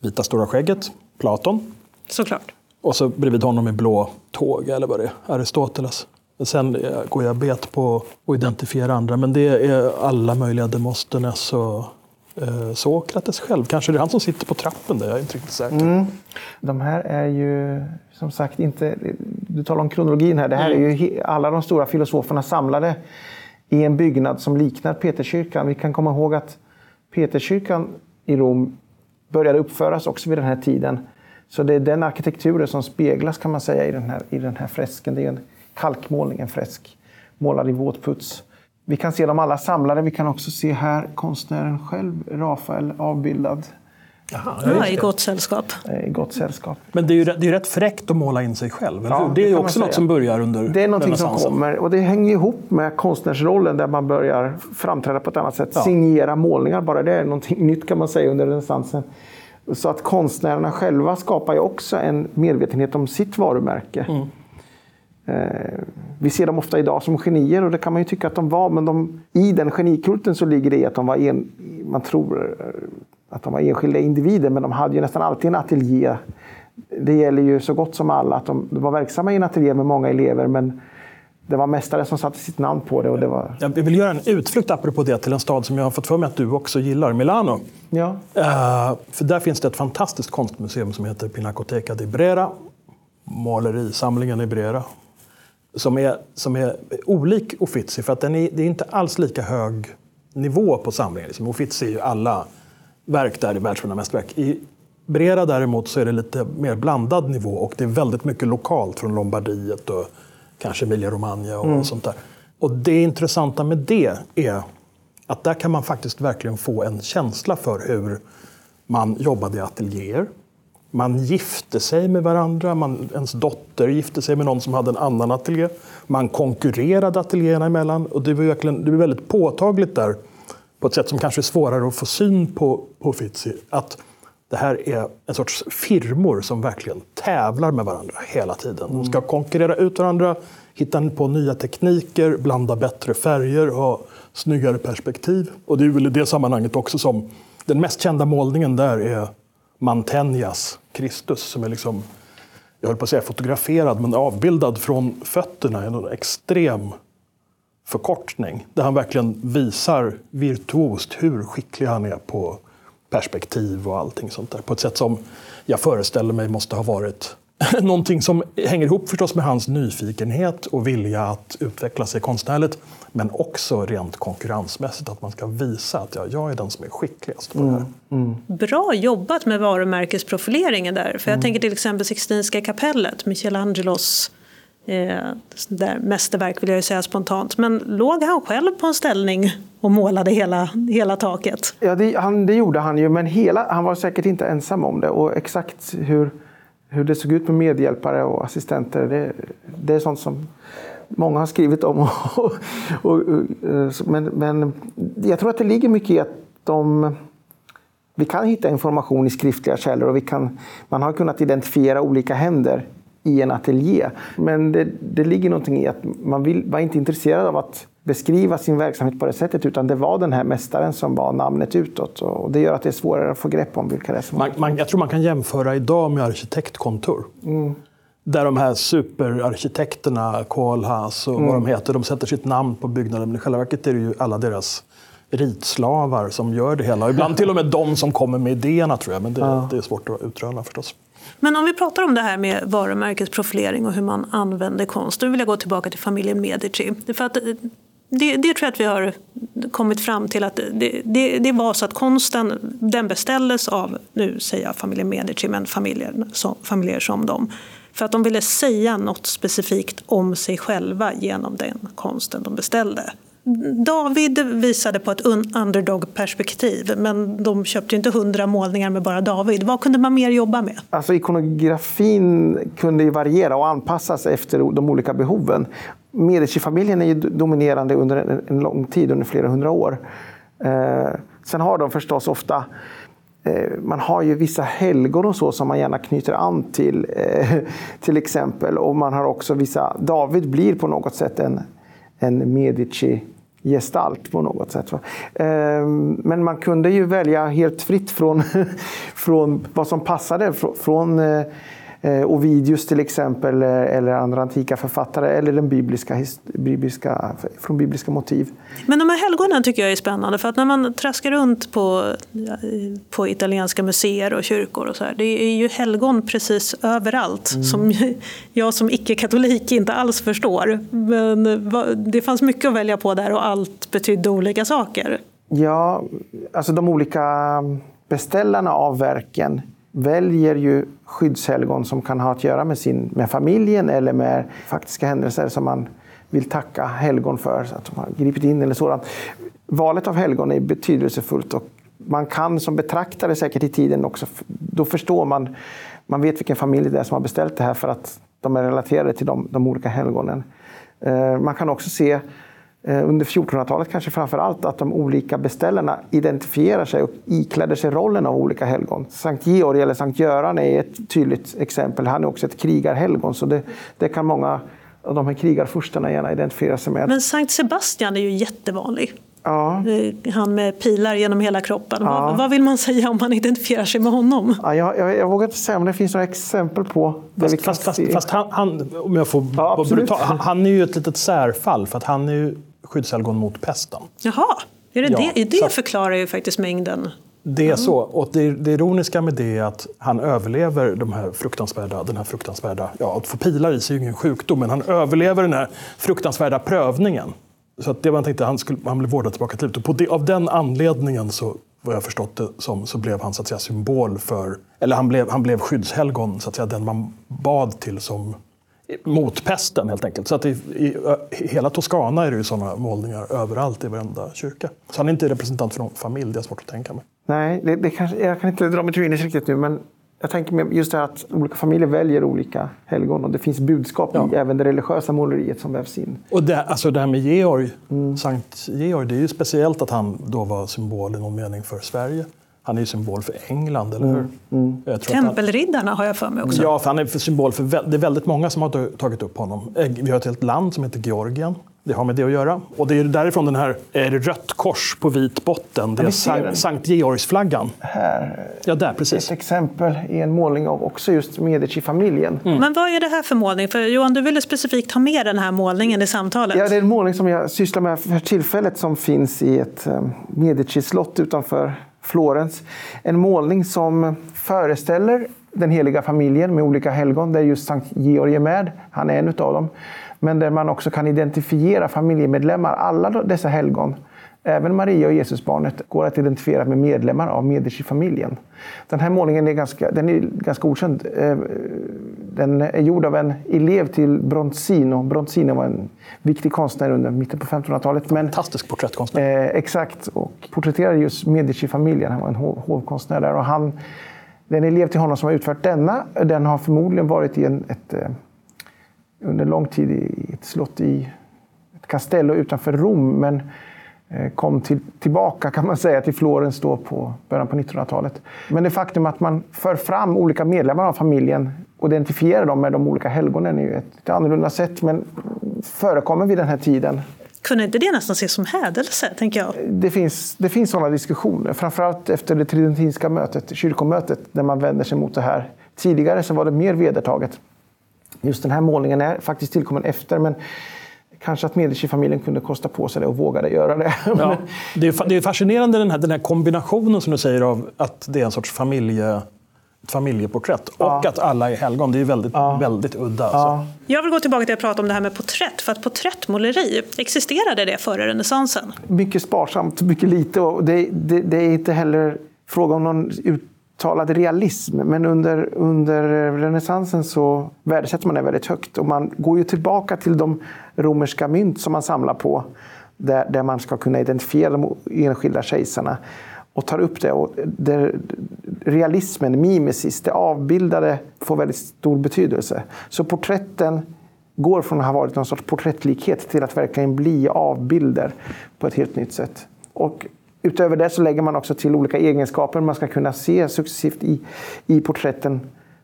vita stora skägget, Platon. Såklart. Och så bredvid honom i blå tåg, eller vad det är, Aristoteles. Sen går jag bet på att identifiera andra, men det är alla möjliga Demosthenes och eh, Sokrates själv. Kanske det är han som sitter på trappen där, jag är inte riktigt säker. Mm. De här är ju som sagt inte... Du talar om kronologin här. Det här mm. är ju alla de stora filosoferna samlade i en byggnad som liknar Peterskyrkan. Vi kan komma ihåg att Peterskyrkan i Rom började uppföras också vid den här tiden. Så det är den arkitekturen som speglas kan man säga i den här, i den här fresken. Det är en kalkmålning, en fresk målad i våtputs. Vi kan se dem alla samlade. Vi kan också se här konstnären själv, Rafael, avbildad. Jaha, ja, I gott sällskap. I gott sällskap. Men det är ju det är rätt fräckt att måla in sig själv, eller ja, Det är ju också något som börjar under Det är någonting som kommer och det hänger ihop med konstnärsrollen där man börjar framträda på ett annat sätt. Ja. Signera målningar, bara det är någonting nytt kan man säga under renässansen. Så att konstnärerna själva skapar ju också en medvetenhet om sitt varumärke. Mm. Eh, vi ser dem ofta idag som genier och det kan man ju tycka att de var, men de, i den genikulten så ligger det i att de var en, man tror eh, att de var enskilda individer, men de hade ju nästan alltid en ateljé. Det gäller ju så gott som alla att de, de var verksamma i en ateljé med många elever men det var mästaren som satte sitt namn på det. Och det var... Jag vill göra en utflykt apropå det till en stad som jag har fått för mig att du också gillar, Milano. Ja. Uh, för där finns det ett fantastiskt konstmuseum som heter Pinacoteca di Brera. Målerisamlingen i Brera. Som är, som är olik Uffizi, för att den är, det är inte alls lika hög nivå på samlingen. Liksom Uffizi är ju alla verk där i världsvunna mästerverk. I Brera däremot så är det lite mer blandad nivå och det är väldigt mycket lokalt från Lombardiet och kanske Emilia-Romagna och mm. sånt där. Och det intressanta med det är att där kan man faktiskt verkligen få en känsla för hur man jobbade i ateljéer. Man gifte sig med varandra, man, ens dotter gifte sig med någon som hade en annan ateljé. Man konkurrerade ateljéerna emellan och det var, verkligen, det var väldigt påtagligt där på ett sätt som kanske är svårare att få syn på på Fitzy. Att det här är en sorts firmor som verkligen tävlar med varandra hela tiden. De ska konkurrera ut varandra, hitta på nya tekniker, blanda bättre färger, ha snyggare perspektiv. Och det är väl i det sammanhanget också som den mest kända målningen där är Mantegnas Kristus som är liksom, jag höll på att säga fotograferad, men avbildad från fötterna i en extrem förkortning. Där han verkligen visar virtuost hur skicklig han är på perspektiv och allting sånt där. På ett sätt som jag föreställer mig måste ha varit någonting som hänger ihop förstås med hans nyfikenhet och vilja att utveckla sig konstnärligt. Men också rent konkurrensmässigt, att man ska visa att jag, jag är den som är skickligast på det här. Mm. Mm. Bra jobbat med varumärkesprofileringen där. För jag mm. tänker till exempel Sixtinska kapellet, Michelangelos eh, där mästerverk vill jag ju säga spontant. Men låg han själv på en ställning och målade hela, hela taket? Ja, det, han, det gjorde han ju, men hela, han var säkert inte ensam om det. Och exakt hur, hur det såg ut med medhjälpare och assistenter, det, det är sånt som många har skrivit om. Och, och, och, men, men jag tror att det ligger mycket i att de vi kan hitta information i skriftliga källor och vi kan, man har kunnat identifiera olika händer i en ateljé. Men det, det ligger någonting i att man vill, var inte intresserad av att beskriva sin verksamhet på det sättet utan det var den här mästaren som var namnet utåt. Och det gör att det är svårare att få grepp om vilka det är som man, man, Jag tror man kan jämföra idag med arkitektkontor. Mm. Där de här superarkitekterna, Kohlhaas och mm. vad de heter, de sätter sitt namn på byggnaden. Men i själva verket är det ju alla deras ritslavar som gör det hela. Ibland till och med de som kommer med idéerna tror jag, men det, ja. det är svårt att utröna förstås. Men om vi pratar om det här med varumärkesprofilering och hur man använder konst. Då vill jag gå tillbaka till familjen Medici. För att eh, det, det, tror jag att vi har kommit fram till att det, det, det, var så att konsten den beställdes av, nu säger jag familjen Medici, men familjer som, familjer som dem. För att de ville säga något specifikt om sig själva genom den konsten de beställde. David visade på ett underdog-perspektiv men de köpte inte hundra målningar med bara David. Vad kunde man mer jobba med? Alltså, ikonografin kunde ju variera och anpassas efter de olika behoven. Medici-familjen är ju dominerande under en lång tid, under flera hundra år. Eh, sen har de förstås ofta eh, man har ju vissa helgon och så som man gärna knyter an till, eh, till exempel. Och man har också vissa, David blir på något sätt en, en Medici gestalt på något sätt. Ehm, men man kunde ju välja helt fritt från, från vad som passade. Från eh, Ovidius till exempel, eh, eller andra antika författare, eller den bibliska, bibliska, från bibliska motiv. Men de här helgonen tycker jag är spännande, för att när man traskar runt på, på italienska museer och kyrkor och så här, det är ju helgon precis överallt, mm. som jag som icke-katolik inte alls förstår. Men det fanns mycket att välja på där och allt betydde olika saker. Ja, alltså de olika beställarna av verken väljer ju skyddshelgon som kan ha att göra med, sin, med familjen eller med faktiska händelser som man vill tacka helgon för, att de har gripit in eller sådant. Valet av helgon är betydelsefullt och man kan som betraktare säkert i tiden också, då förstår man, man vet vilken familj det är som har beställt det här för att de är relaterade till de, de olika helgonen. Eh, man kan också se under 1400-talet kanske framför allt att de olika beställarna identifierar sig och ikläder sig rollen av olika helgon. Sankt Georg eller Sankt Göran är ett tydligt exempel. Han är också ett krigarhelgon så det, det kan många av de här krigarfurstarna gärna identifiera sig med. Men Sankt Sebastian är ju jättevanlig. Ja. Eh, Han med pilar genom hela kroppen. Ja. Vad, vad vill man säga om man identifierar sig med honom? Ja, jag, jag, jag vågar inte säga om det finns några exempel på vi Fast, kan fast, fast, se- fast han, han, om jag får Ja, brutal, han, han är ju ett litet särfall för att han är ju skyddshelgon mot pesten. Jaha, är det Ja, det? det förklarar ju faktiskt mängden. Det är så. Och det, det ironiska med det är att han överlever de här fruktansvärda, den här fruktansvärda... Ja, att få pilar i sig är ju ingen sjukdom, men han överlever den här fruktansvärda prövningen. Så att det man tänkte, han, skulle, han blev vårdad tillbaka till livet. Och på det, av den anledningen, så, vad jag förstått det som, så blev han så att säga symbol för... Eller han blev, han blev skyddshelgon, så att säga, den man bad till som mot pesten helt enkelt. Så att i, i, i hela Toscana är det ju sådana målningar överallt i varenda kyrka. Så han är inte representant för någon familj, det är svårt att tänka mig. Nej, det, det kanske, jag kan inte dra mig till minnes riktigt nu, men jag tänker mig just det här att olika familjer väljer olika helgon och det finns budskap i även det religiösa måleriet som vävs in. Och det, alltså det här med Georg, Sankt Georg, det är ju speciellt att han då var symbol i någon mening för Sverige. Han är symbol för England, eller hur? Jag tror att han- Tempelriddarna har jag för mig också. Ja, för han är symbol för det är väldigt många som har tagit upp honom. Eh, Vi har ett helt land som heter Georgien. Det har med det att göra. Och det är därifrån den här är det rött kors på vit botten. Det är den. Sankt, Georgsflaggan. Här, Ja, där ett precis. exempel i en målning av också just Medici-familjen. Men vad är det här för målning? För Johan, du ville specifikt ha med den här målningen i samtalet. Ja, det är en målning som jag sysslar med för tillfället som finns i ett eh, Medici-slott utanför Florens. En målning som föreställer den heliga familjen med olika helgon, där just Sankt Georg är med. Han är en utav dem. Men där man också kan identifiera familjemedlemmar, alla dessa helgon. Även Maria och Jesusbarnet går att identifiera med medlemmar av Medici-familjen. Den här målningen är ganska, den är ganska okänd. Eh, Den är gjord av en elev till Bronzino. Bronzino var en viktig konstnär under mitten på 1500-talet. Men Fantastisk porträttkonstnär. Eh, exakt, och porträtterade just Medici-familjen. Han var en hov- hovkonstnär där. Och han, den elev till honom som har utfört denna, den har förmodligen varit i en, ett, eh, under lång tid i ett slott i ett castello utanför Rom. Men kom till, tillbaka kan man säga till Florens då på början på 1900-talet. Men det faktum att man för fram olika medlemmar av familjen och identifierar dem med de olika helgonen är ju ett, ett annorlunda sätt, men förekommer vid den här tiden. Kunde inte det nästan ses som hädelse, tänker jag? Det finns, det finns sådana diskussioner, framförallt efter det tridentinska mötet, kyrkomötet, där man vänder sig mot det här. Tidigare så var det mer vedertaget. Just den här målningen är faktiskt tillkommen efter, men kanske att Medici-familjen kunde kosta på sig det och vågade göra det. Ja, det, är, det är fascinerande den här, den här kombinationen som du säger av att det är en sorts familje, ett familjeporträtt och att alla är helgon. Det är väldigt, väldigt udda. Alltså. Ja. Jag vill gå tillbaka till att prata om det här med porträtt. För att porträttmåleri, existerade det före renässansen? mycket sparsamt, mycket lite. Och det, det, det är inte heller fråga om någon uttalad realism. Men under, under renässansen så värdesätter man det väldigt högt. Och man går ju tillbaka till de romerska mynt som man samlar på. Där, där man ska kunna identifiera de enskilda kejsarna. Och tar upp det. Och det realismen, mimesis, det avbildade får väldigt stor betydelse. Så porträtten går från att ha varit någon sorts porträttlikhet till att verkligen bli avbilder på ett helt nytt sätt. Och utöver det så lägger man också till olika egenskaper. Man ska kunna se successivt i, i porträtten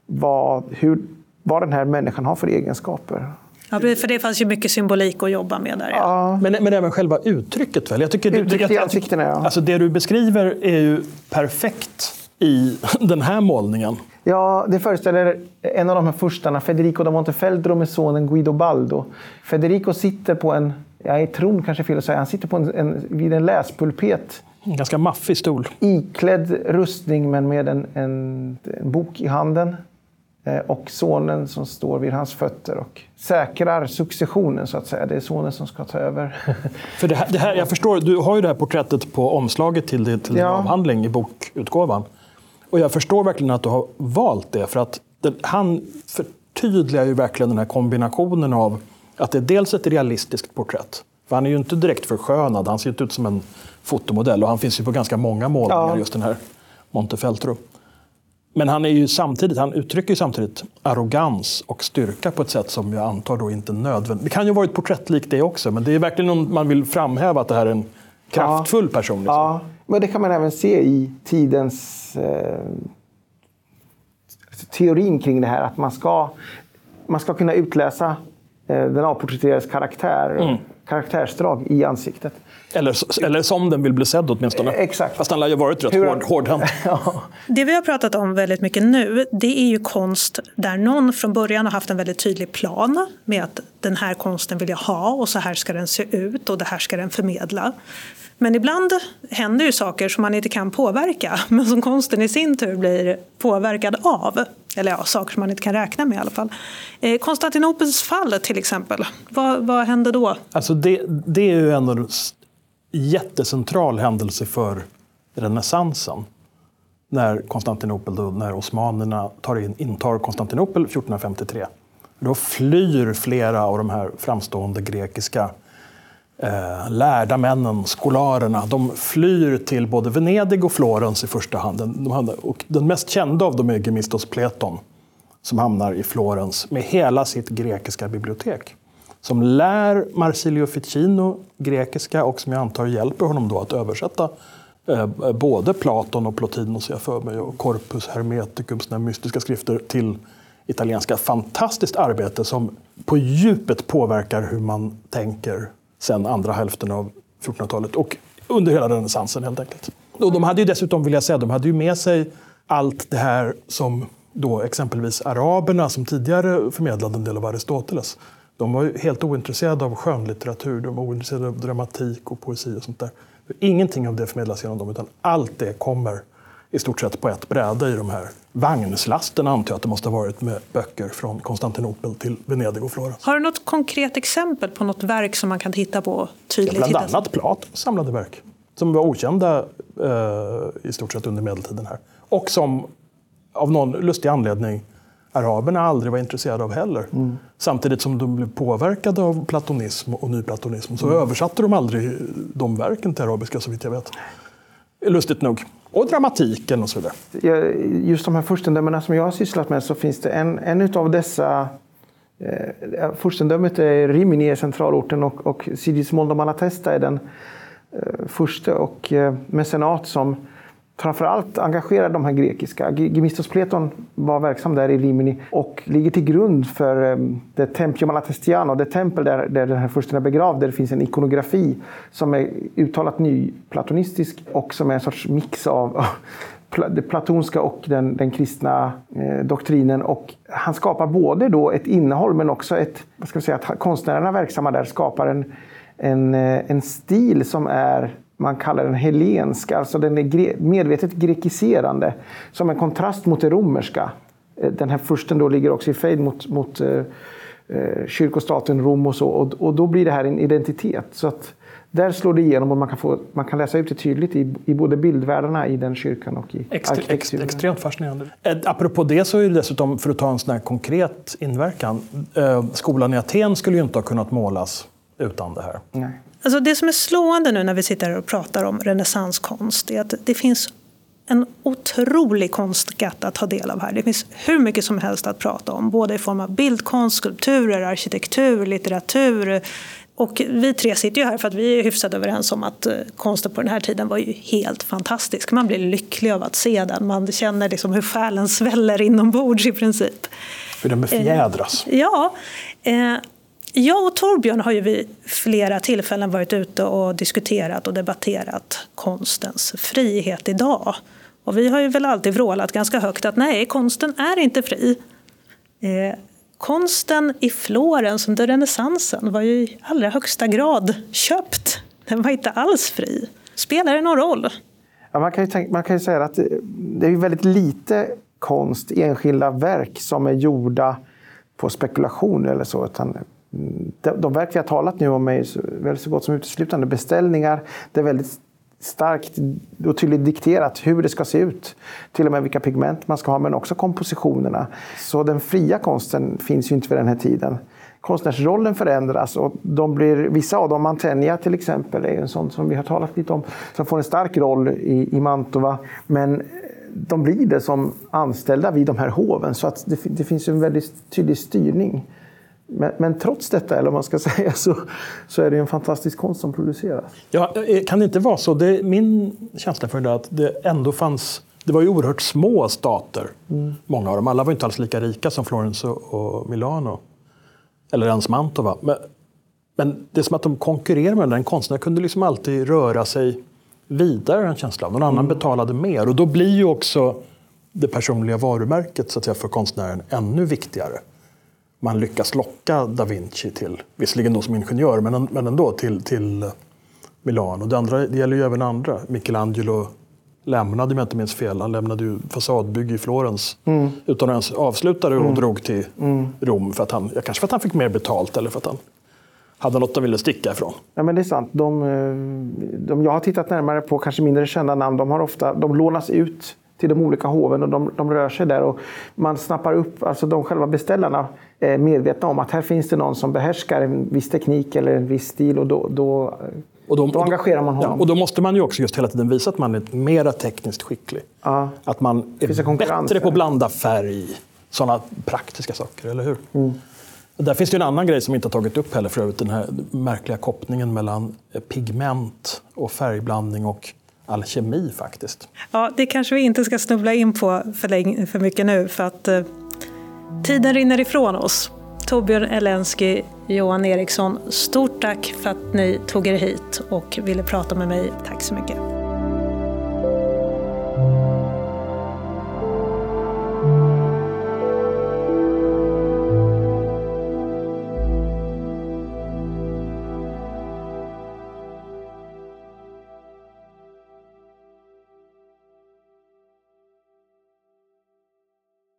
vad, hur, vad den här människan har för egenskaper. Ja, för det fanns ju mycket symbolik att jobba med där. Ja. Men, men även själva uttrycket väl? Jag tycker, du- Uttrycket jag- i jag- ansiktena, ja. Alltså det du beskriver är ju perfekt i den här målningen. Ja, det föreställer en av de här furstarna, Federico da Montefeltro med sonen Guido Baldo. Federico sitter på en, ja, i tron kanske fel att säga, han sitter på en, en, vid en läspulpet En ganska maffig stol. iklädd rustning men med en, en, en bok i handen. Eh, Och sonen som står vid hans fötter och säkrar successionen så att säga. Det är sonen som ska ta över. För det här, det här, jag förstår, du har ju det här porträttet på omslaget till, till din Ja. avhandling i bokutgåvan. Och jag förstår verkligen att du har valt det. För att den, han förtydligar ju verkligen den här kombinationen av att det är dels ett realistiskt porträtt. För han är ju inte direkt förskönad, han ser inte ut som en fotomodell. Och han finns ju på ganska många målningar, Ja. just den här Montefeltro. Men han, är ju samtidigt, han uttrycker ju samtidigt arrogans och styrka på ett sätt som jag antar då inte nödvändigt. Det kan ju vara ett porträttlikt det också, men det är verkligen om man vill framhäva att det här är en kraftfull person. Liksom. Ja, men det kan man även se i tidens eh, teorin kring det här. Att man ska, man ska kunna utläsa den avporträtterades karaktär, karaktärsdrag i ansiktet. Eller, eller som den vill bli sedd åtminstone. Exakt. Fast han lär ju varit rätt Hur- hård, hårdhänt. Det vi har pratat om väldigt mycket nu, det är ju konst där någon från början har haft en väldigt tydlig plan med att den här konsten vill jag ha och så här ska den se ut och det här ska den förmedla. Men ibland händer ju saker som man inte kan påverka, men som konsten i sin tur blir påverkad av. Eller ja, saker som man inte kan räkna med i alla fall. Eh, Konstantinopels fall till exempel, vad, vad hände då? Alltså det, det är ju en jättecentral händelse för renässansen. När Konstantinopel, då, när osmanerna tar in, intar Konstantinopel 1453. Då flyr flera av de här framstående grekiska eh, lärda männen, skolarerna. De flyr till både Venedig och Florens i första hand. Den, de hade, och den mest kända av dem är Gemistos Pleton som hamnar i Florens med hela sitt grekiska bibliotek. Som lär Marsilio Ficino grekiska och som jag antar hjälper honom då att översätta eh, både Platon och Plotinos, jag för mig, och Corpus Hermeticum, sina mystiska skrifter, till italienska. Fantastiskt arbete som på djupet påverkar hur man tänker sen andra hälften av 1400-talet och under hela renässansen helt enkelt. Och de hade ju dessutom, vill jag säga, de hade ju med sig allt det här som då exempelvis araberna som tidigare förmedlade en del av Aristoteles. De var ju helt ointresserade av skönlitteratur, de var ointresserade av dramatik och poesi och sånt där. Ingenting av det förmedlas genom dem, utan allt det kommer i stort sett på ett bräde i de här vagnslasterna, antar jag att det måste ha varit med böcker från Konstantinopel till Venedig och Florens. Har du något konkret exempel på något verk som man kan titta på tydligt? Bland hitta- annat Platons samlade verk, som var okända eh, i stort sett under medeltiden här. Och som av någon lustig anledning araberna aldrig var intresserade av heller. Samtidigt som de blev påverkade av platonism och nyplatonism så översatte de aldrig de verken till arabiska så vitt jag vet. Lustigt nog. Och dramatiken och så vidare. Just de här furstendömena som jag har sysslat med så finns det en, en av dessa Eh, furstendömet är Rimini är centralorten och, och Sigismondo Malatesta är den eh, första och eh, mecenat som framförallt engagerar de här grekiska. Gemistos Pleton var verksam där i Rimini och ligger till grund för ehm, det Tempio Malatestiano, det tempel där, där den här fursten är begravd, där det finns en ikonografi som är uttalat nyplatonistisk och som är en sorts mix av det platonska och den, den kristna eh, doktrinen. Och han skapar både då ett innehåll men också ett, vad ska vi säga, att konstnärerna verksamma där skapar en, en, eh, en stil som är man kallar den helensk, alltså den är gre- medvetet grekiserande. Som en kontrast mot det romerska. Eh, Den här fursten då ligger också i fejd mot, mot eh, eh, kyrkostaten Rom och så. Och, och då blir det här en identitet. Så att där slår det igenom och man kan, få, man kan läsa ut det tydligt i, i både bildvärldarna i den kyrkan och i Extre, ex, arkitekturen. extremt fascinerande. Apropå det så är det dessutom, för att ta en sån här konkret inverkan, eh, skolan i Aten skulle ju inte ha kunnat målas utan det här. Nej. Alltså det som är slående nu när vi sitter här och pratar om renässanskonst är att det finns en otrolig konstskatt att ta del av här. Det finns hur mycket som helst att prata om, både i form av bildkonst, skulpturer, arkitektur, litteratur. Och vi tre sitter ju här för att vi är hyfsat överens om att eh, konsten på den här tiden var ju helt fantastisk. Man blir lycklig av att se den. Man känner liksom hur själen sväller inombords i princip. För den befjädras. Ja, eh, jag och Torbjörn har ju vid flera tillfällen varit ute och diskuterat och debatterat konstens frihet idag. Och vi har ju väl alltid vrålat ganska högt att nej, konsten är inte fri. Eh, konsten i Florens under renässansen var ju i allra högsta grad köpt. Den var inte alls fri. Spelar det någon roll? Ja, man, kan ju tänka, man kan ju säga att det, är väldigt lite konst, enskilda verk som är gjorda på spekulation eller så. Utan de, de verk vi har talat nu om är så, väl så gott som uteslutande beställningar. Det är väldigt starkt och tydligt dikterat hur det ska se ut. Till och med vilka pigment man ska ha, men också kompositionerna. Så den fria konsten finns ju inte vid den här tiden. Konstnärsrollen förändras och de blir, vissa av dem, Mantegna till exempel, är en sån som vi har talat lite om, som får en stark roll i, i Mantova. Men eh, de blir det som anställda vid de här hoven, så att det, det finns en väldigt tydlig styrning. Men, men trots detta, eller vad man ska säga, så, så är det en fantastisk konst som produceras. Ja, eh, kan det inte vara så? Det är min känsla för det att det ändå fanns det var ju oerhört små stater, många av dem. Alla var inte alls lika rika som Florens och Milano. Eller ens Mantova. Men men det är som att de konkurrerar med den. En konstnär kunde liksom alltid röra sig vidare, en känsla av. Någon annan betalade mer. Och då blir ju också det personliga varumärket så att säga, för konstnären ännu viktigare. Man lyckas locka da Vinci till, visserligen då som ingenjör, men, men ändå till, till Milano. Det, andra, det gäller ju även andra. Michelangelo lämnade, om jag inte minns fel, han lämnade ju fasadbygge i Florens mm. utan att ens avsluta det och mm. drog till mm. Rom. För att han, ja, kanske för att han fick mer betalt eller för att han hade något de ville sticka ifrån. Ja, men det är sant. De, eh, de jag har tittat närmare på, kanske mindre kända namn, de, har ofta, de lånas ut till de olika hoven och de, de rör sig där. Och man snappar upp, alltså de själva beställarna är medvetna om att här finns det någon som behärskar en viss teknik eller en viss stil och då, då och då, då engagerar man honom. Ja, och då måste man ju också just hela tiden visa att man är mera tekniskt skicklig. Ja. Att man är bättre på att blanda färg, sådana praktiska saker, eller hur? Mm. Där finns det en annan grej som vi inte har tagit upp heller för övrigt. Den här märkliga kopplingen mellan pigment och färgblandning och alkemi faktiskt. Ja, det kanske vi inte ska snubbla in på för, för mycket nu för att eh, tiden rinner ifrån oss. Torbjörn Elensky, Johan Eriksson, stort tack för att ni tog er hit och ville prata med mig. Tack så mycket.